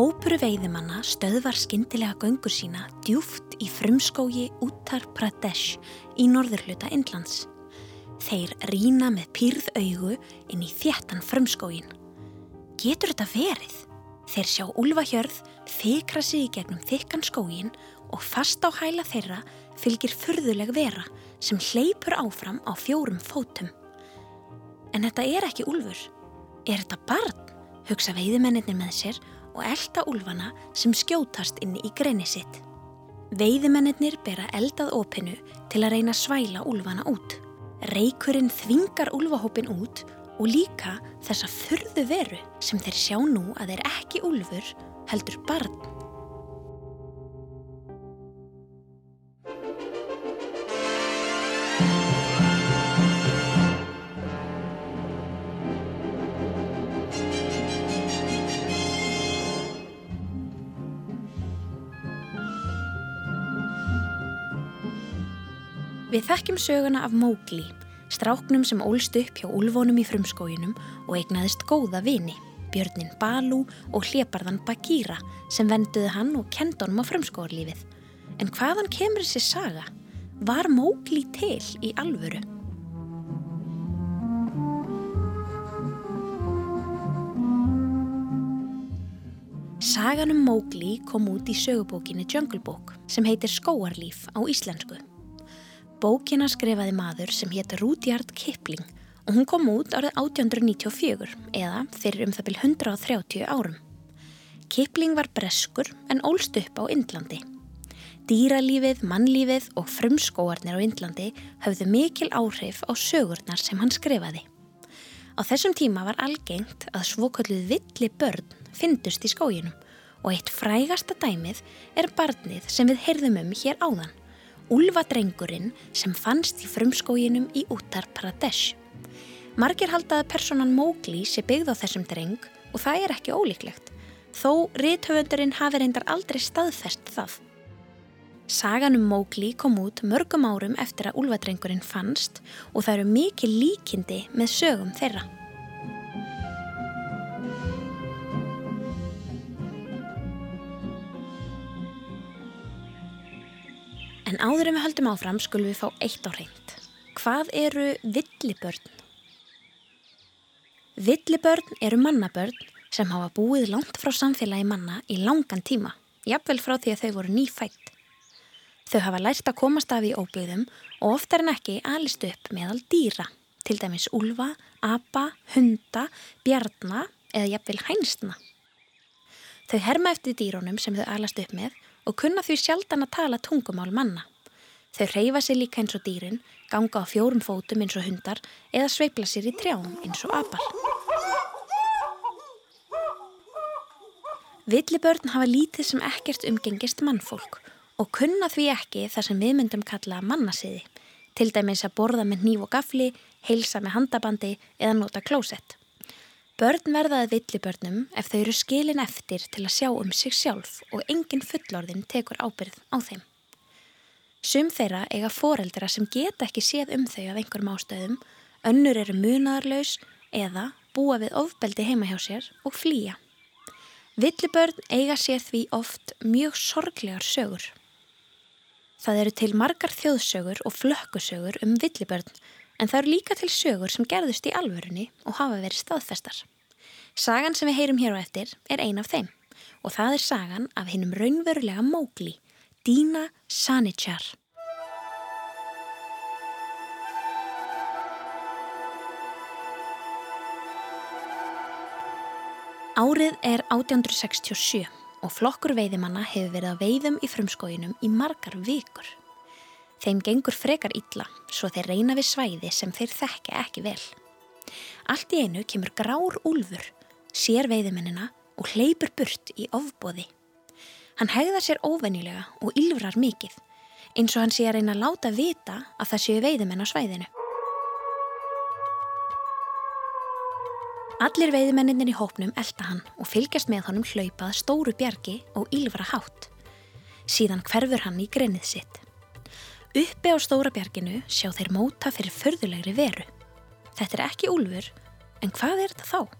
Hópuru veiðimanna stöðvar skindilega göngur sína djúft í frumskógi Uttar Pradesh í norðurhluta Indlands. Þeir rína með pýrð augu inn í þjættan frumskógin. Getur þetta verið? Þeir sjá úlvahjörð, þykra sig í gegnum þykkan skógin og fast á hæla þeirra fylgir furðuleg vera sem hleypur áfram á fjórum fótum. En þetta er ekki úlfur. Er þetta barn? Hugsa veiðimennir með sér og elda úlfana sem skjótast inn í greini sitt. Veiðimennir bera eldað opinu til að reyna svæla úlfana út. Reykurinn þvingar úlfahópin út og líka þessa fyrðu veru sem þeir sjá nú að þeir ekki úlfur heldur barn. Við þekkjum söguna af Mógli, stráknum sem ólst upp hjá úlvónum í frumskóginum og eignaðist góða vini, björnin Balú og hleparðan Bagíra sem venduði hann og kendonum á frumskógarlífið. En hvaðan kemur þessi saga? Var Mógli til í alvöru? Sagan um Mógli kom út í sögubókinni Jungle Book sem heitir Skóarlíf á íslensku. Bókina skrifaði maður sem hétt Rudyard Kipling og hún kom út árið 1894 eða fyrir um það byrj 130 árum. Kipling var breskur en ólst upp á Indlandi. Dýralífið, mannlífið og frumskóarnir á Indlandi hafðu mikil áhrif á sögurnar sem hann skrifaði. Á þessum tíma var algengt að svokölluð villi börn fyndust í skóginum og eitt frægasta dæmið er barnið sem við heyrðum um hér áðan. Úlfadrengurinn sem fannst í frumskóginum í Uttar Pradesh. Margir haldaði personan Mowgli sé byggð á þessum dreng og það er ekki ólíklegt, þó rithöfundurinn hafi reyndar aldrei staðfest það. Sagan um Mowgli kom út mörgum árum eftir að úlfadrengurinn fannst og það eru mikið líkindi með sögum þeirra. En áður en við höldum áfram skulum við fá eitt á reynd. Hvað eru villibörn? Villibörn eru mannabörn sem hafa búið langt frá samfélagi manna í langan tíma, jafnvel frá því að þau voru nýfætt. Þau hafa lært að komast af í óbyggðum og oftar en ekki alist upp meðal dýra, til dæmis úlfa, apa, hunda, bjarna eða jafnvel hænsna. Þau herma eftir dýrónum sem þau alast upp með og kunna því sjaldan að tala tungumál manna. Þau reyfa sér líka eins og dýrin, ganga á fjórum fótum eins og hundar eða sveipla sér í trjám eins og apar. Villibörn hafa lítið sem ekkert umgengist mannfólk og kunna því ekki þar sem við myndum kalla mannasiði, til dæmis að borða með nýf og gafli, heilsa með handabandi eða nota klósett. Börn verðaði villibörnum ef þau eru skilin eftir til að sjá um sig sjálf og engin fullorðin tekur ábyrð á þeim. Sum þeirra eiga foreldra sem geta ekki séð um þau af einhverjum ástöðum, önnur eru munadarlaus eða búa við ofbeldi heima hjá sér og flýja. Villibörn eiga sér því oft mjög sorglegar sögur. Það eru til margar þjóðsögur og flökkusögur um villibörn en það eru líka til sögur sem gerðust í alvörunni og hafa verið staðfestar. Sagan sem við heyrum hér á eftir er ein af þeim og það er sagan af hinnum raunverulega Mowgli, Dina Sanichar. Árið er 1867 og flokkur veiðimanna hefur verið að veiðum í frumskóginum í margar vikur. Þeim gengur frekar illa svo þeir reyna við svæði sem þeir þekka ekki vel. Allt í einu kemur grár úlfur, sér veiðimennina og hleypur burt í ofbóði. Hann hegða sér óvennilega og ylfrar mikið, eins og hann sé að reyna að láta vita að það séu veiðimenn á svæðinu. Allir veiðimenninir í hópnum elda hann og fylgjast með honum hlaupað stóru bjargi og ylfra hátt. Síðan hverfur hann í greinið sitt. Uppi á stóra bjarginu sjá þeir móta fyrir förðulegri veru. Þetta er ekki úlfur, en hvað er þetta þá?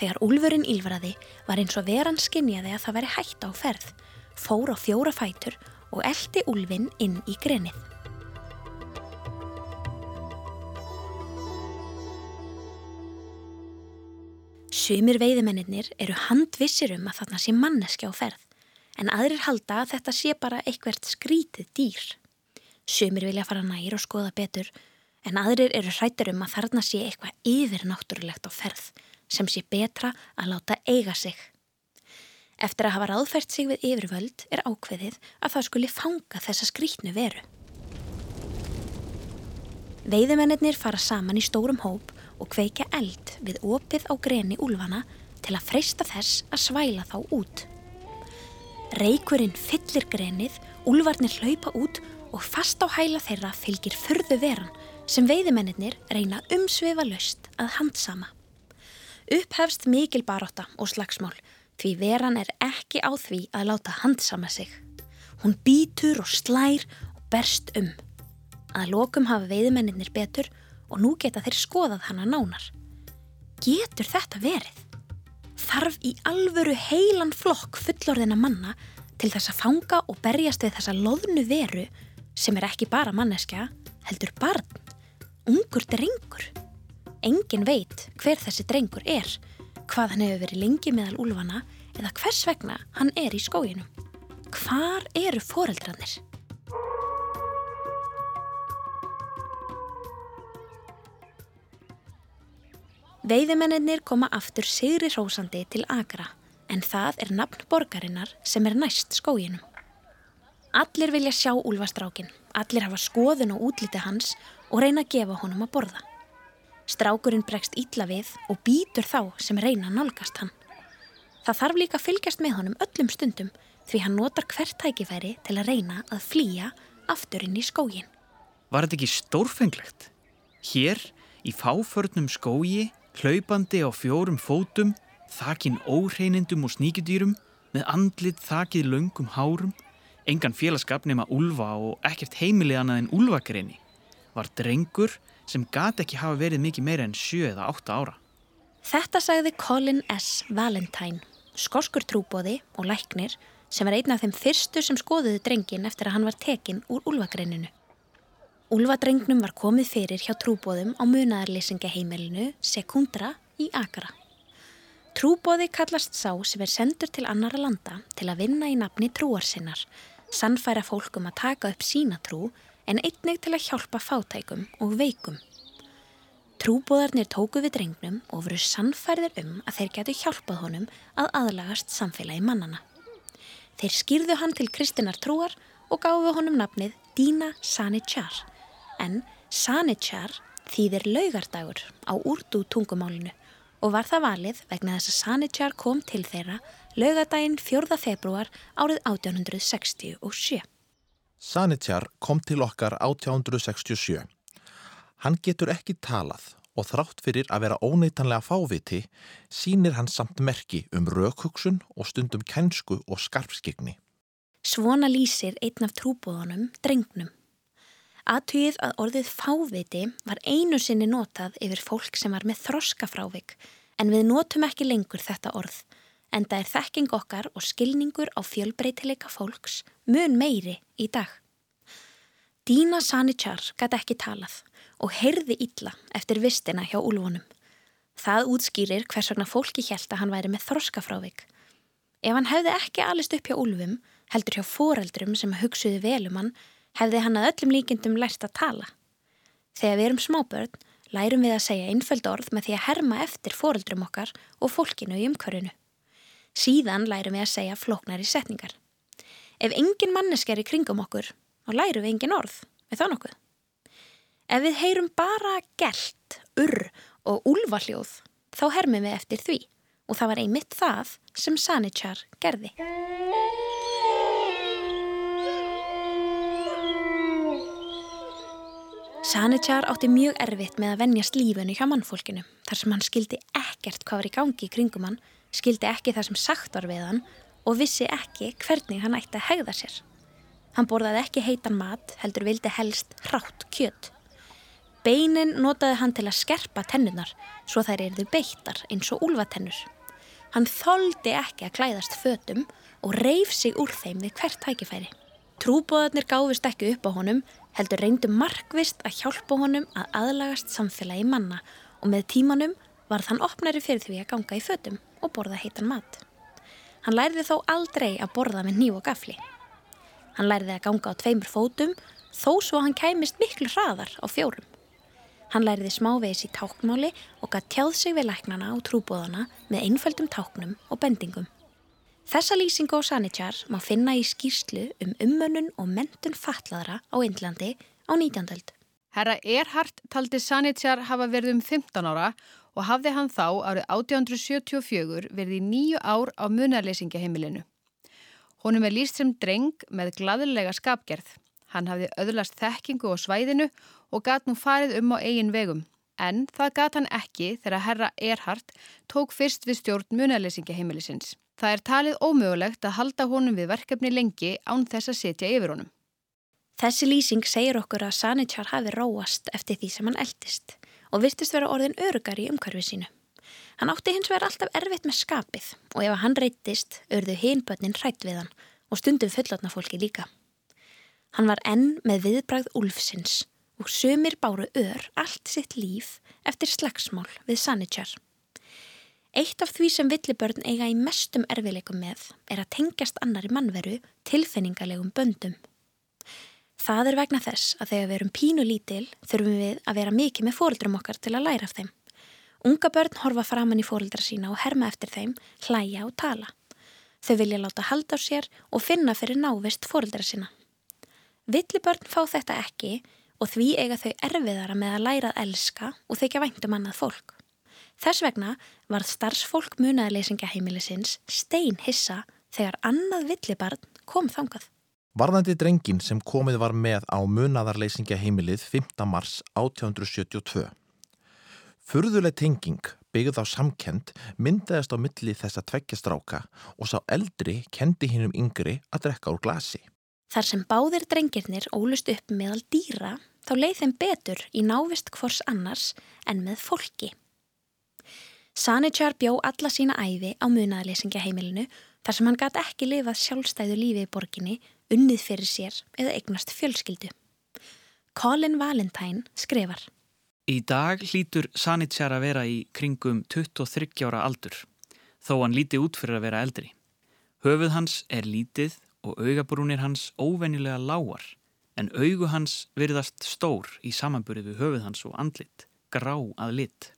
Þegar úlfurinn ílvaraði var eins og veran skinjaði að það veri hægt á ferð, fór á fjóra fætur og eldi úlfinn inn í grenið. Sumir veiðimennir eru handvissir um að þarna sé manneski á ferð, en aðrir halda að þetta sé bara eitthvert skrítið dýr. Sumir vilja fara nær og skoða betur, en aðrir eru hrættur um að þarna sé eitthvað yfirnáttúrulegt á ferð sem sé betra að láta eiga sig. Eftir að hafa ráðfært sig við yfirvöld er ákveðið að það skuli fanga þessa skrítnu veru. Veiðimennir fara saman í stórum hóp og kveika eld við opið á greni úlfana til að freysta þess að svæla þá út. Reykurinn fyllir grenið, úlvarnir hlaupa út og fast á hæla þeirra fylgir förðu veran sem veiðimennir reyna umsvefa löst að handsama. Upphefst mikil baróta og slagsmál því veran er ekki á því að láta handsama sig. Hún býtur og slær og berst um. Að lokum hafa veiðmennir betur og nú geta þeir skoðað hana nánar. Getur þetta verið? Þarf í alvöru heilan flokk fullorðina manna til þess að fanga og berjast við þessa loðnu veru sem er ekki bara manneskja, heldur barn, ungur drengur. Engin veit hver þessi drengur er, hvað hann hefur verið lengi meðal úlfana eða hvers vegna hann er í skóginum. Hvar eru foreldrarnir? Veiðimennir koma aftur sigri hrósandi til Agra en það er nafn borgarinnar sem er næst skóginum. Allir vilja sjá úlfastrákin, allir hafa skoðun og útliti hans og reyna að gefa honum að borða. Strákurinn bregst ítla við og býtur þá sem reyna nálgast hann. Það þarf líka að fylgjast með honum öllum stundum því hann notar hvert tækifæri til að reyna að flýja aftur inn í skógin. Var þetta ekki stórfenglegt? Hér, í fáförnum skógi, hlaupandi á fjórum fótum, þakin óhreinindum og sníkjudýrum, með andlit þakið löngum hárum, engan félagskap nema úlfa og ekkert heimilið annað en úlfagreini, var drengur sem gati ekki hafa verið mikið meira en 7 eða 8 ára. Þetta sagði Colin S. Valentine, skoskur trúbóði og læknir sem var einn af þeim fyrstu sem skoðuðu drengin eftir að hann var tekinn úr úlvagreininu. Úlvadrengnum var komið fyrir hjá trúbóðum á munaðarlýsingaheimilinu Sekundra í Akara. Trúbóði kallast sá sem er sendur til annara landa til að vinna í nafni trúarsinnar, sannfæra fólkum að taka upp sína trú en einnig til að hjálpa fátækum og veikum. Trúbóðarnir tóku við drengnum og voru sannfærðir um að þeir getu hjálpað honum að aðlagast samfélagi mannana. Þeir skýrðu hann til kristinar trúar og gáfu honum nafnið Dina Sanichar en Sanichar þýðir laugardagur á úrdu tungumálinu og var það valið vegna þess að Sanichar kom til þeirra laugadaginn 4. februar árið 1867. Sanitjar kom til okkar 1867. Hann getur ekki talað og þrátt fyrir að vera óneitanlega fáviti sínir hann samt merki um raukhugsun og stundum kennsku og skarpskigni. Svona lýsir einn af trúbóðunum drengnum. Aðtugið að orðið fáviti var einu sinni notað yfir fólk sem var með þroskafrávik en við notum ekki lengur þetta orð en það er þekking okkar og skilningur á fjölbreytileika fólks mun meiri í dag. Dína Sanichar gæti ekki talað og heyrði illa eftir vistina hjá úlvonum. Það útskýrir hvers vegna fólki held að hann væri með þroskafrávik. Ef hann hefði ekki alist upp hjá úlvum, heldur hjá foreldrum sem hugsuði velum hann, hefði hann að öllum líkindum lært að tala. Þegar við erum smábörn, lærum við að segja einföld orð með því að herma eftir foreldrum okkar og fólkinu í umhverfinu. Síðan lærum við að segja flóknar í setningar. Ef engin mannesk er í kringum okkur, þá lærum við engin orð, er það nokkuð? Ef við heyrum bara gælt, urr og úlvaljóð, þá hermum við eftir því og það var einmitt það sem Sanichar gerði. Sanichar átti mjög erfitt með að vennjast lífunu hjá mannfólkinu þar sem hann skildi ekkert hvað var í gangi í kringum hann skildi ekki það sem sagt var við hann og vissi ekki hvernig hann ætti að hegða sér. Hann borðaði ekki heitan mat, heldur vildi helst hrátt kjött. Beinin notaði hann til að skerpa tennunar svo þær erðu beittar eins og úlvatennur. Hann þóldi ekki að klæðast fötum og reif sig úr þeim við hvert tækifæri. Trúbóðarnir gáfist ekki upp á honum, heldur reyndu markvist að hjálpa honum að aðlagast samfélagi manna og með tímanum var þann opnari fyrir því að ganga í fötum og borða heitan mat. Hann lærði þó aldrei að borða með nýv og gafli. Hann lærði að ganga á tveimur fótum þó svo hann kæmist miklu hraðar á fjórum. Hann læriði smávegis í tákmáli og gætt tjáð sig við læknana og trúbóðana með einföldum táknum og bendingum. Þessa lýsingu á Sanitjar má finna í skýrslu um ummönnun og mentun fatlaðra á Indlandi á 19. öld. Herra Erhardt taldi Sanitjar hafa verið um 15 ára og hafði hann þá árið 1874 verið í nýju ár á munarleysingaheimilinu. Honum er líst sem dreng með gladlega skapgerð. Hann hafði öðlast þekkingu á svæðinu og gat nú farið um á eigin vegum. En það gat hann ekki þegar herra Erhardt tók fyrst við stjórn munalesingjaheimilisins. Það er talið ómögulegt að halda honum við verkefni lengi án þess að setja yfir honum. Þessi lýsing segir okkur að Sanitjar hafi róast eftir því sem hann eldist og virtist vera orðin örugar í umhverfið sínu. Hann átti hins vegar alltaf erfitt með skapið og ef hann reytist örðu hinbönnin hrætt við hann og stundum fullotna fólki líka. Hann var enn með viðbrað úlfsins og sömur báru ör allt sitt líf eftir slagsmál við Sanitjar. Eitt af því sem villibörn eiga í mestum erfileikum með er að tengjast annari mannveru tilfinningalegum böndum. Það er vegna þess að þegar við erum pínu lítil þurfum við að vera mikið með fórildrum okkar til að læra af þeim. Unga börn horfa framann í fórildra sína og herma eftir þeim, hlæja og tala. Þau vilja láta halda á sér og finna fyrir návist fórildra sína. Villibörn fá þetta ekki og því eiga þau erfiðara með að læra að elska og þykja væntum annað fólk. Þess vegna var starfsfólk munaðarleysingaheimilisins stein hissa þegar annað villibarn kom þangað. Varðandi drengin sem komið var með á munaðarleysingaheimilið 5. mars 1872. Furðuleg tenging byggð á samkend myndaðist á milli þessa tveggjastráka og sá eldri kendi hinnum yngri að drekka úr glasi. Þar sem báðir drengirnir ólust upp meðal dýra þá leið þeim betur í návist hvors annars en með fólki. Sanitjar bjó alla sína æfi á munaðarleysingaheimilinu þar sem hann gæti ekki lifað sjálfstæðu lífi í borginni, unnið fyrir sér eða eignast fjölskyldu. Colin Valentine skrifar Í dag hlýtur Sanitjar að vera í kringum 23 ára aldur, þó hann líti út fyrir að vera eldri. Höfuð hans er lítið og augabrúnir hans óvenjulega lágar en augu hans virðast stór í samanburið við höfuð hans og andlit, grá að lit.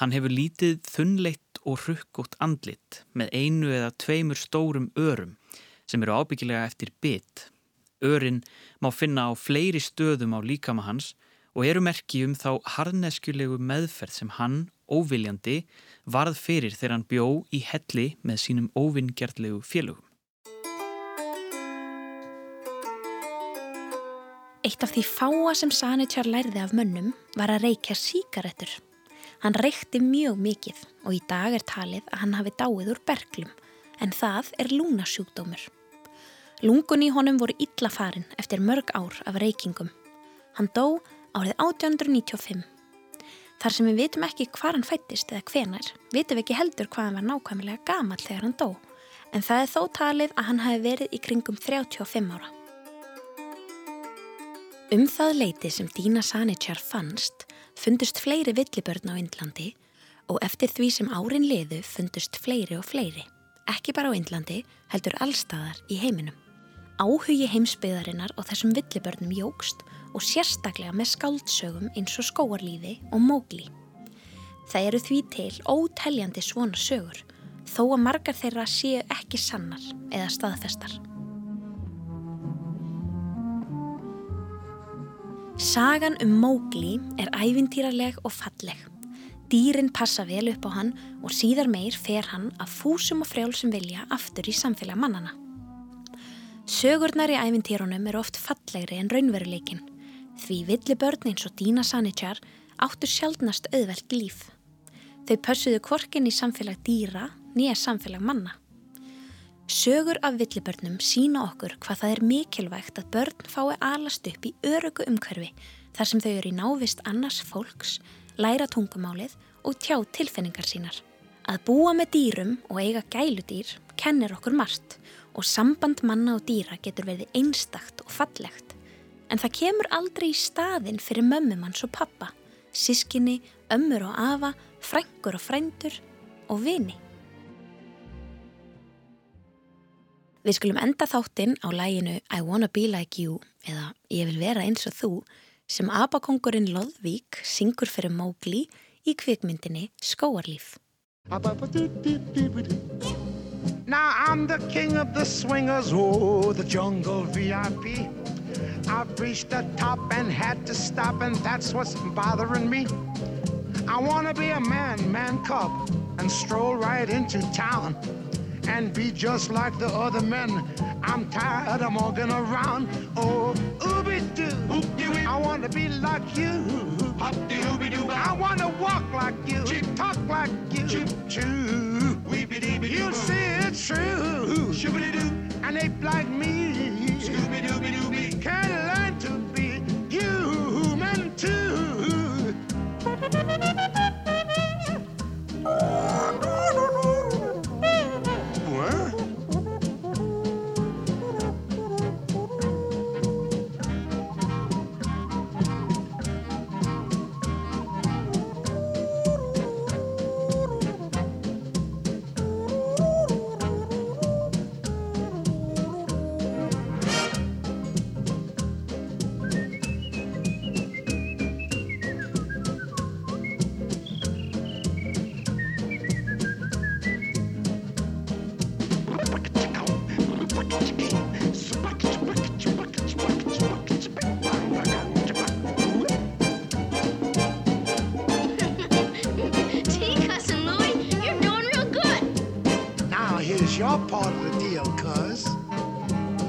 Hann hefur lítið þunnleitt og rukkótt andlit með einu eða tveimur stórum örum sem eru ábyggilega eftir bit. Örin má finna á fleiri stöðum á líkama hans og eru merki um þá harneskjulegu meðferð sem hann, óviljandi, varð fyrir þegar hann bjó í helli með sínum óvingjartlegu félögum. Eitt af því fáa sem Sanitjar lærði af mönnum var að reykja síkaretur. Hann reykti mjög mikið og í dag er talið að hann hafi dáið úr berglum en það er lúnasjúkdómur. Lungun í honum voru illa farin eftir mörg ár af reykingum. Hann dó árið 1895. Þar sem við vitum ekki hvað hann fættist eða hvenar, vitum við ekki heldur hvað hann var nákvæmlega gamal þegar hann dó en það er þó talið að hann hafi verið í kringum 35 ára. Um það leiti sem Dína Sanitjar fannst fundust fleiri villibörn á Indlandi og eftir því sem árin liðu fundust fleiri og fleiri. Ekki bara á Indlandi, heldur allstaðar í heiminum. Áhugi heimsbyðarinnar og þessum villibörnum jógst og sérstaklega með skáldsögum eins og skóarlífi og mógli. Það eru því til óteljandi svona sögur þó að margar þeirra séu ekki sannar eða staðfestar. Sagan um Mowgli er ævintýraleg og falleg. Dýrin passa vel upp á hann og síðar meir fer hann að fúsum og frjálsum vilja aftur í samfélag mannana. Sögurnar í ævintýrunum er oft fallegri en raunveruleikin því villibörn eins og Dína Sanitjar áttur sjálfnast auðvelt líf. Þau pössuðu kvorkin í samfélag dýra nýja samfélag manna. Sögur af villibörnum sína okkur hvað það er mikilvægt að börn fái alast upp í örugu umhverfi þar sem þau eru í návist annars fólks, læra tungumálið og tjá tilfinningar sínar. Að búa með dýrum og eiga gæludýr kennir okkur margt og samband manna og dýra getur verið einstakt og fallegt. En það kemur aldrei í staðin fyrir mömmumanns og pappa, sískinni, ömmur og afa, frængur og frændur og vini. Við skulum enda þáttinn á læginu I Wanna Be Like You eða Ég vil vera eins og þú sem abakongurinn Lodvík syngur fyrir Mowgli í kvikmyndinni Skóarlíf. Now I'm the king of the swingers, oh, the jungle VIP. I've reached the top and had to stop, and that's what's bothering me. I wanna be a man, man cub, and stroll right into town and be just like the other men. I'm tired of walking around. Oh, ooby doo, I wanna be like you. I wanna walk like you, talk like you. Choo, you see it's true. And they like me. Can learn to be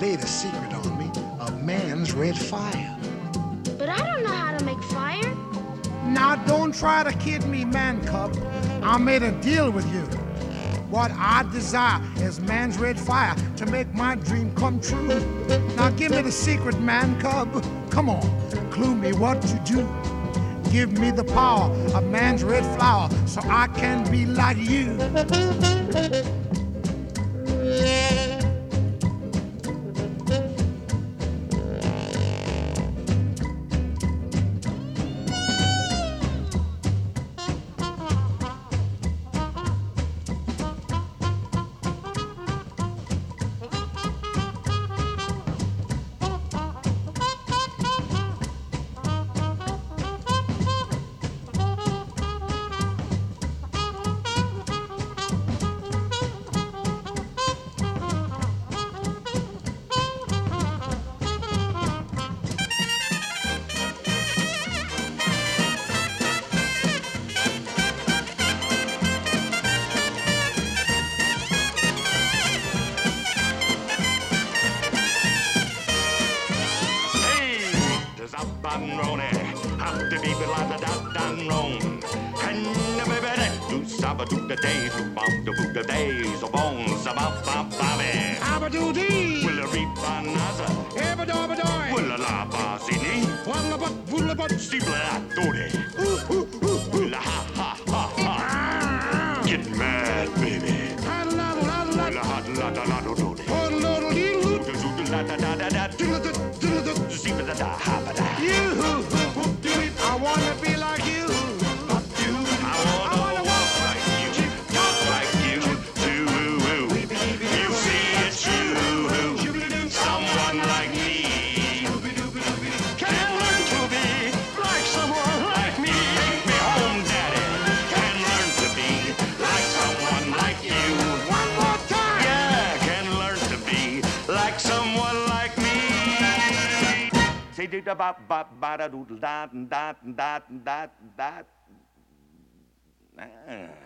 Laid a secret on me, a man's red fire. But I don't know how to make fire. Now don't try to kid me, man cub. I made a deal with you. What I desire is man's red fire to make my dream come true. Now give me the secret, man cub. Come on, clue me what to do. Give me the power of man's red flower so I can be like you. Abba doo da day, doo bum da boo da day, so bones about bum bobby. Abba doo dee. a reap banaza. Abba da ba doy. Willa la ba zini. Walla but willa but. Steebla la doody. Ooh ooh ooh. Willa ha ha ha ha. Get mad, baby. Ha la la la. Willa ha la la la do doody. Oh lo do dee loo. Doodle doodle da da da da da. Doodle doodle doodle doodle. Steebla da da ha ba da. Yoo hoo. bop bop bada doo da da da da da da. Ah.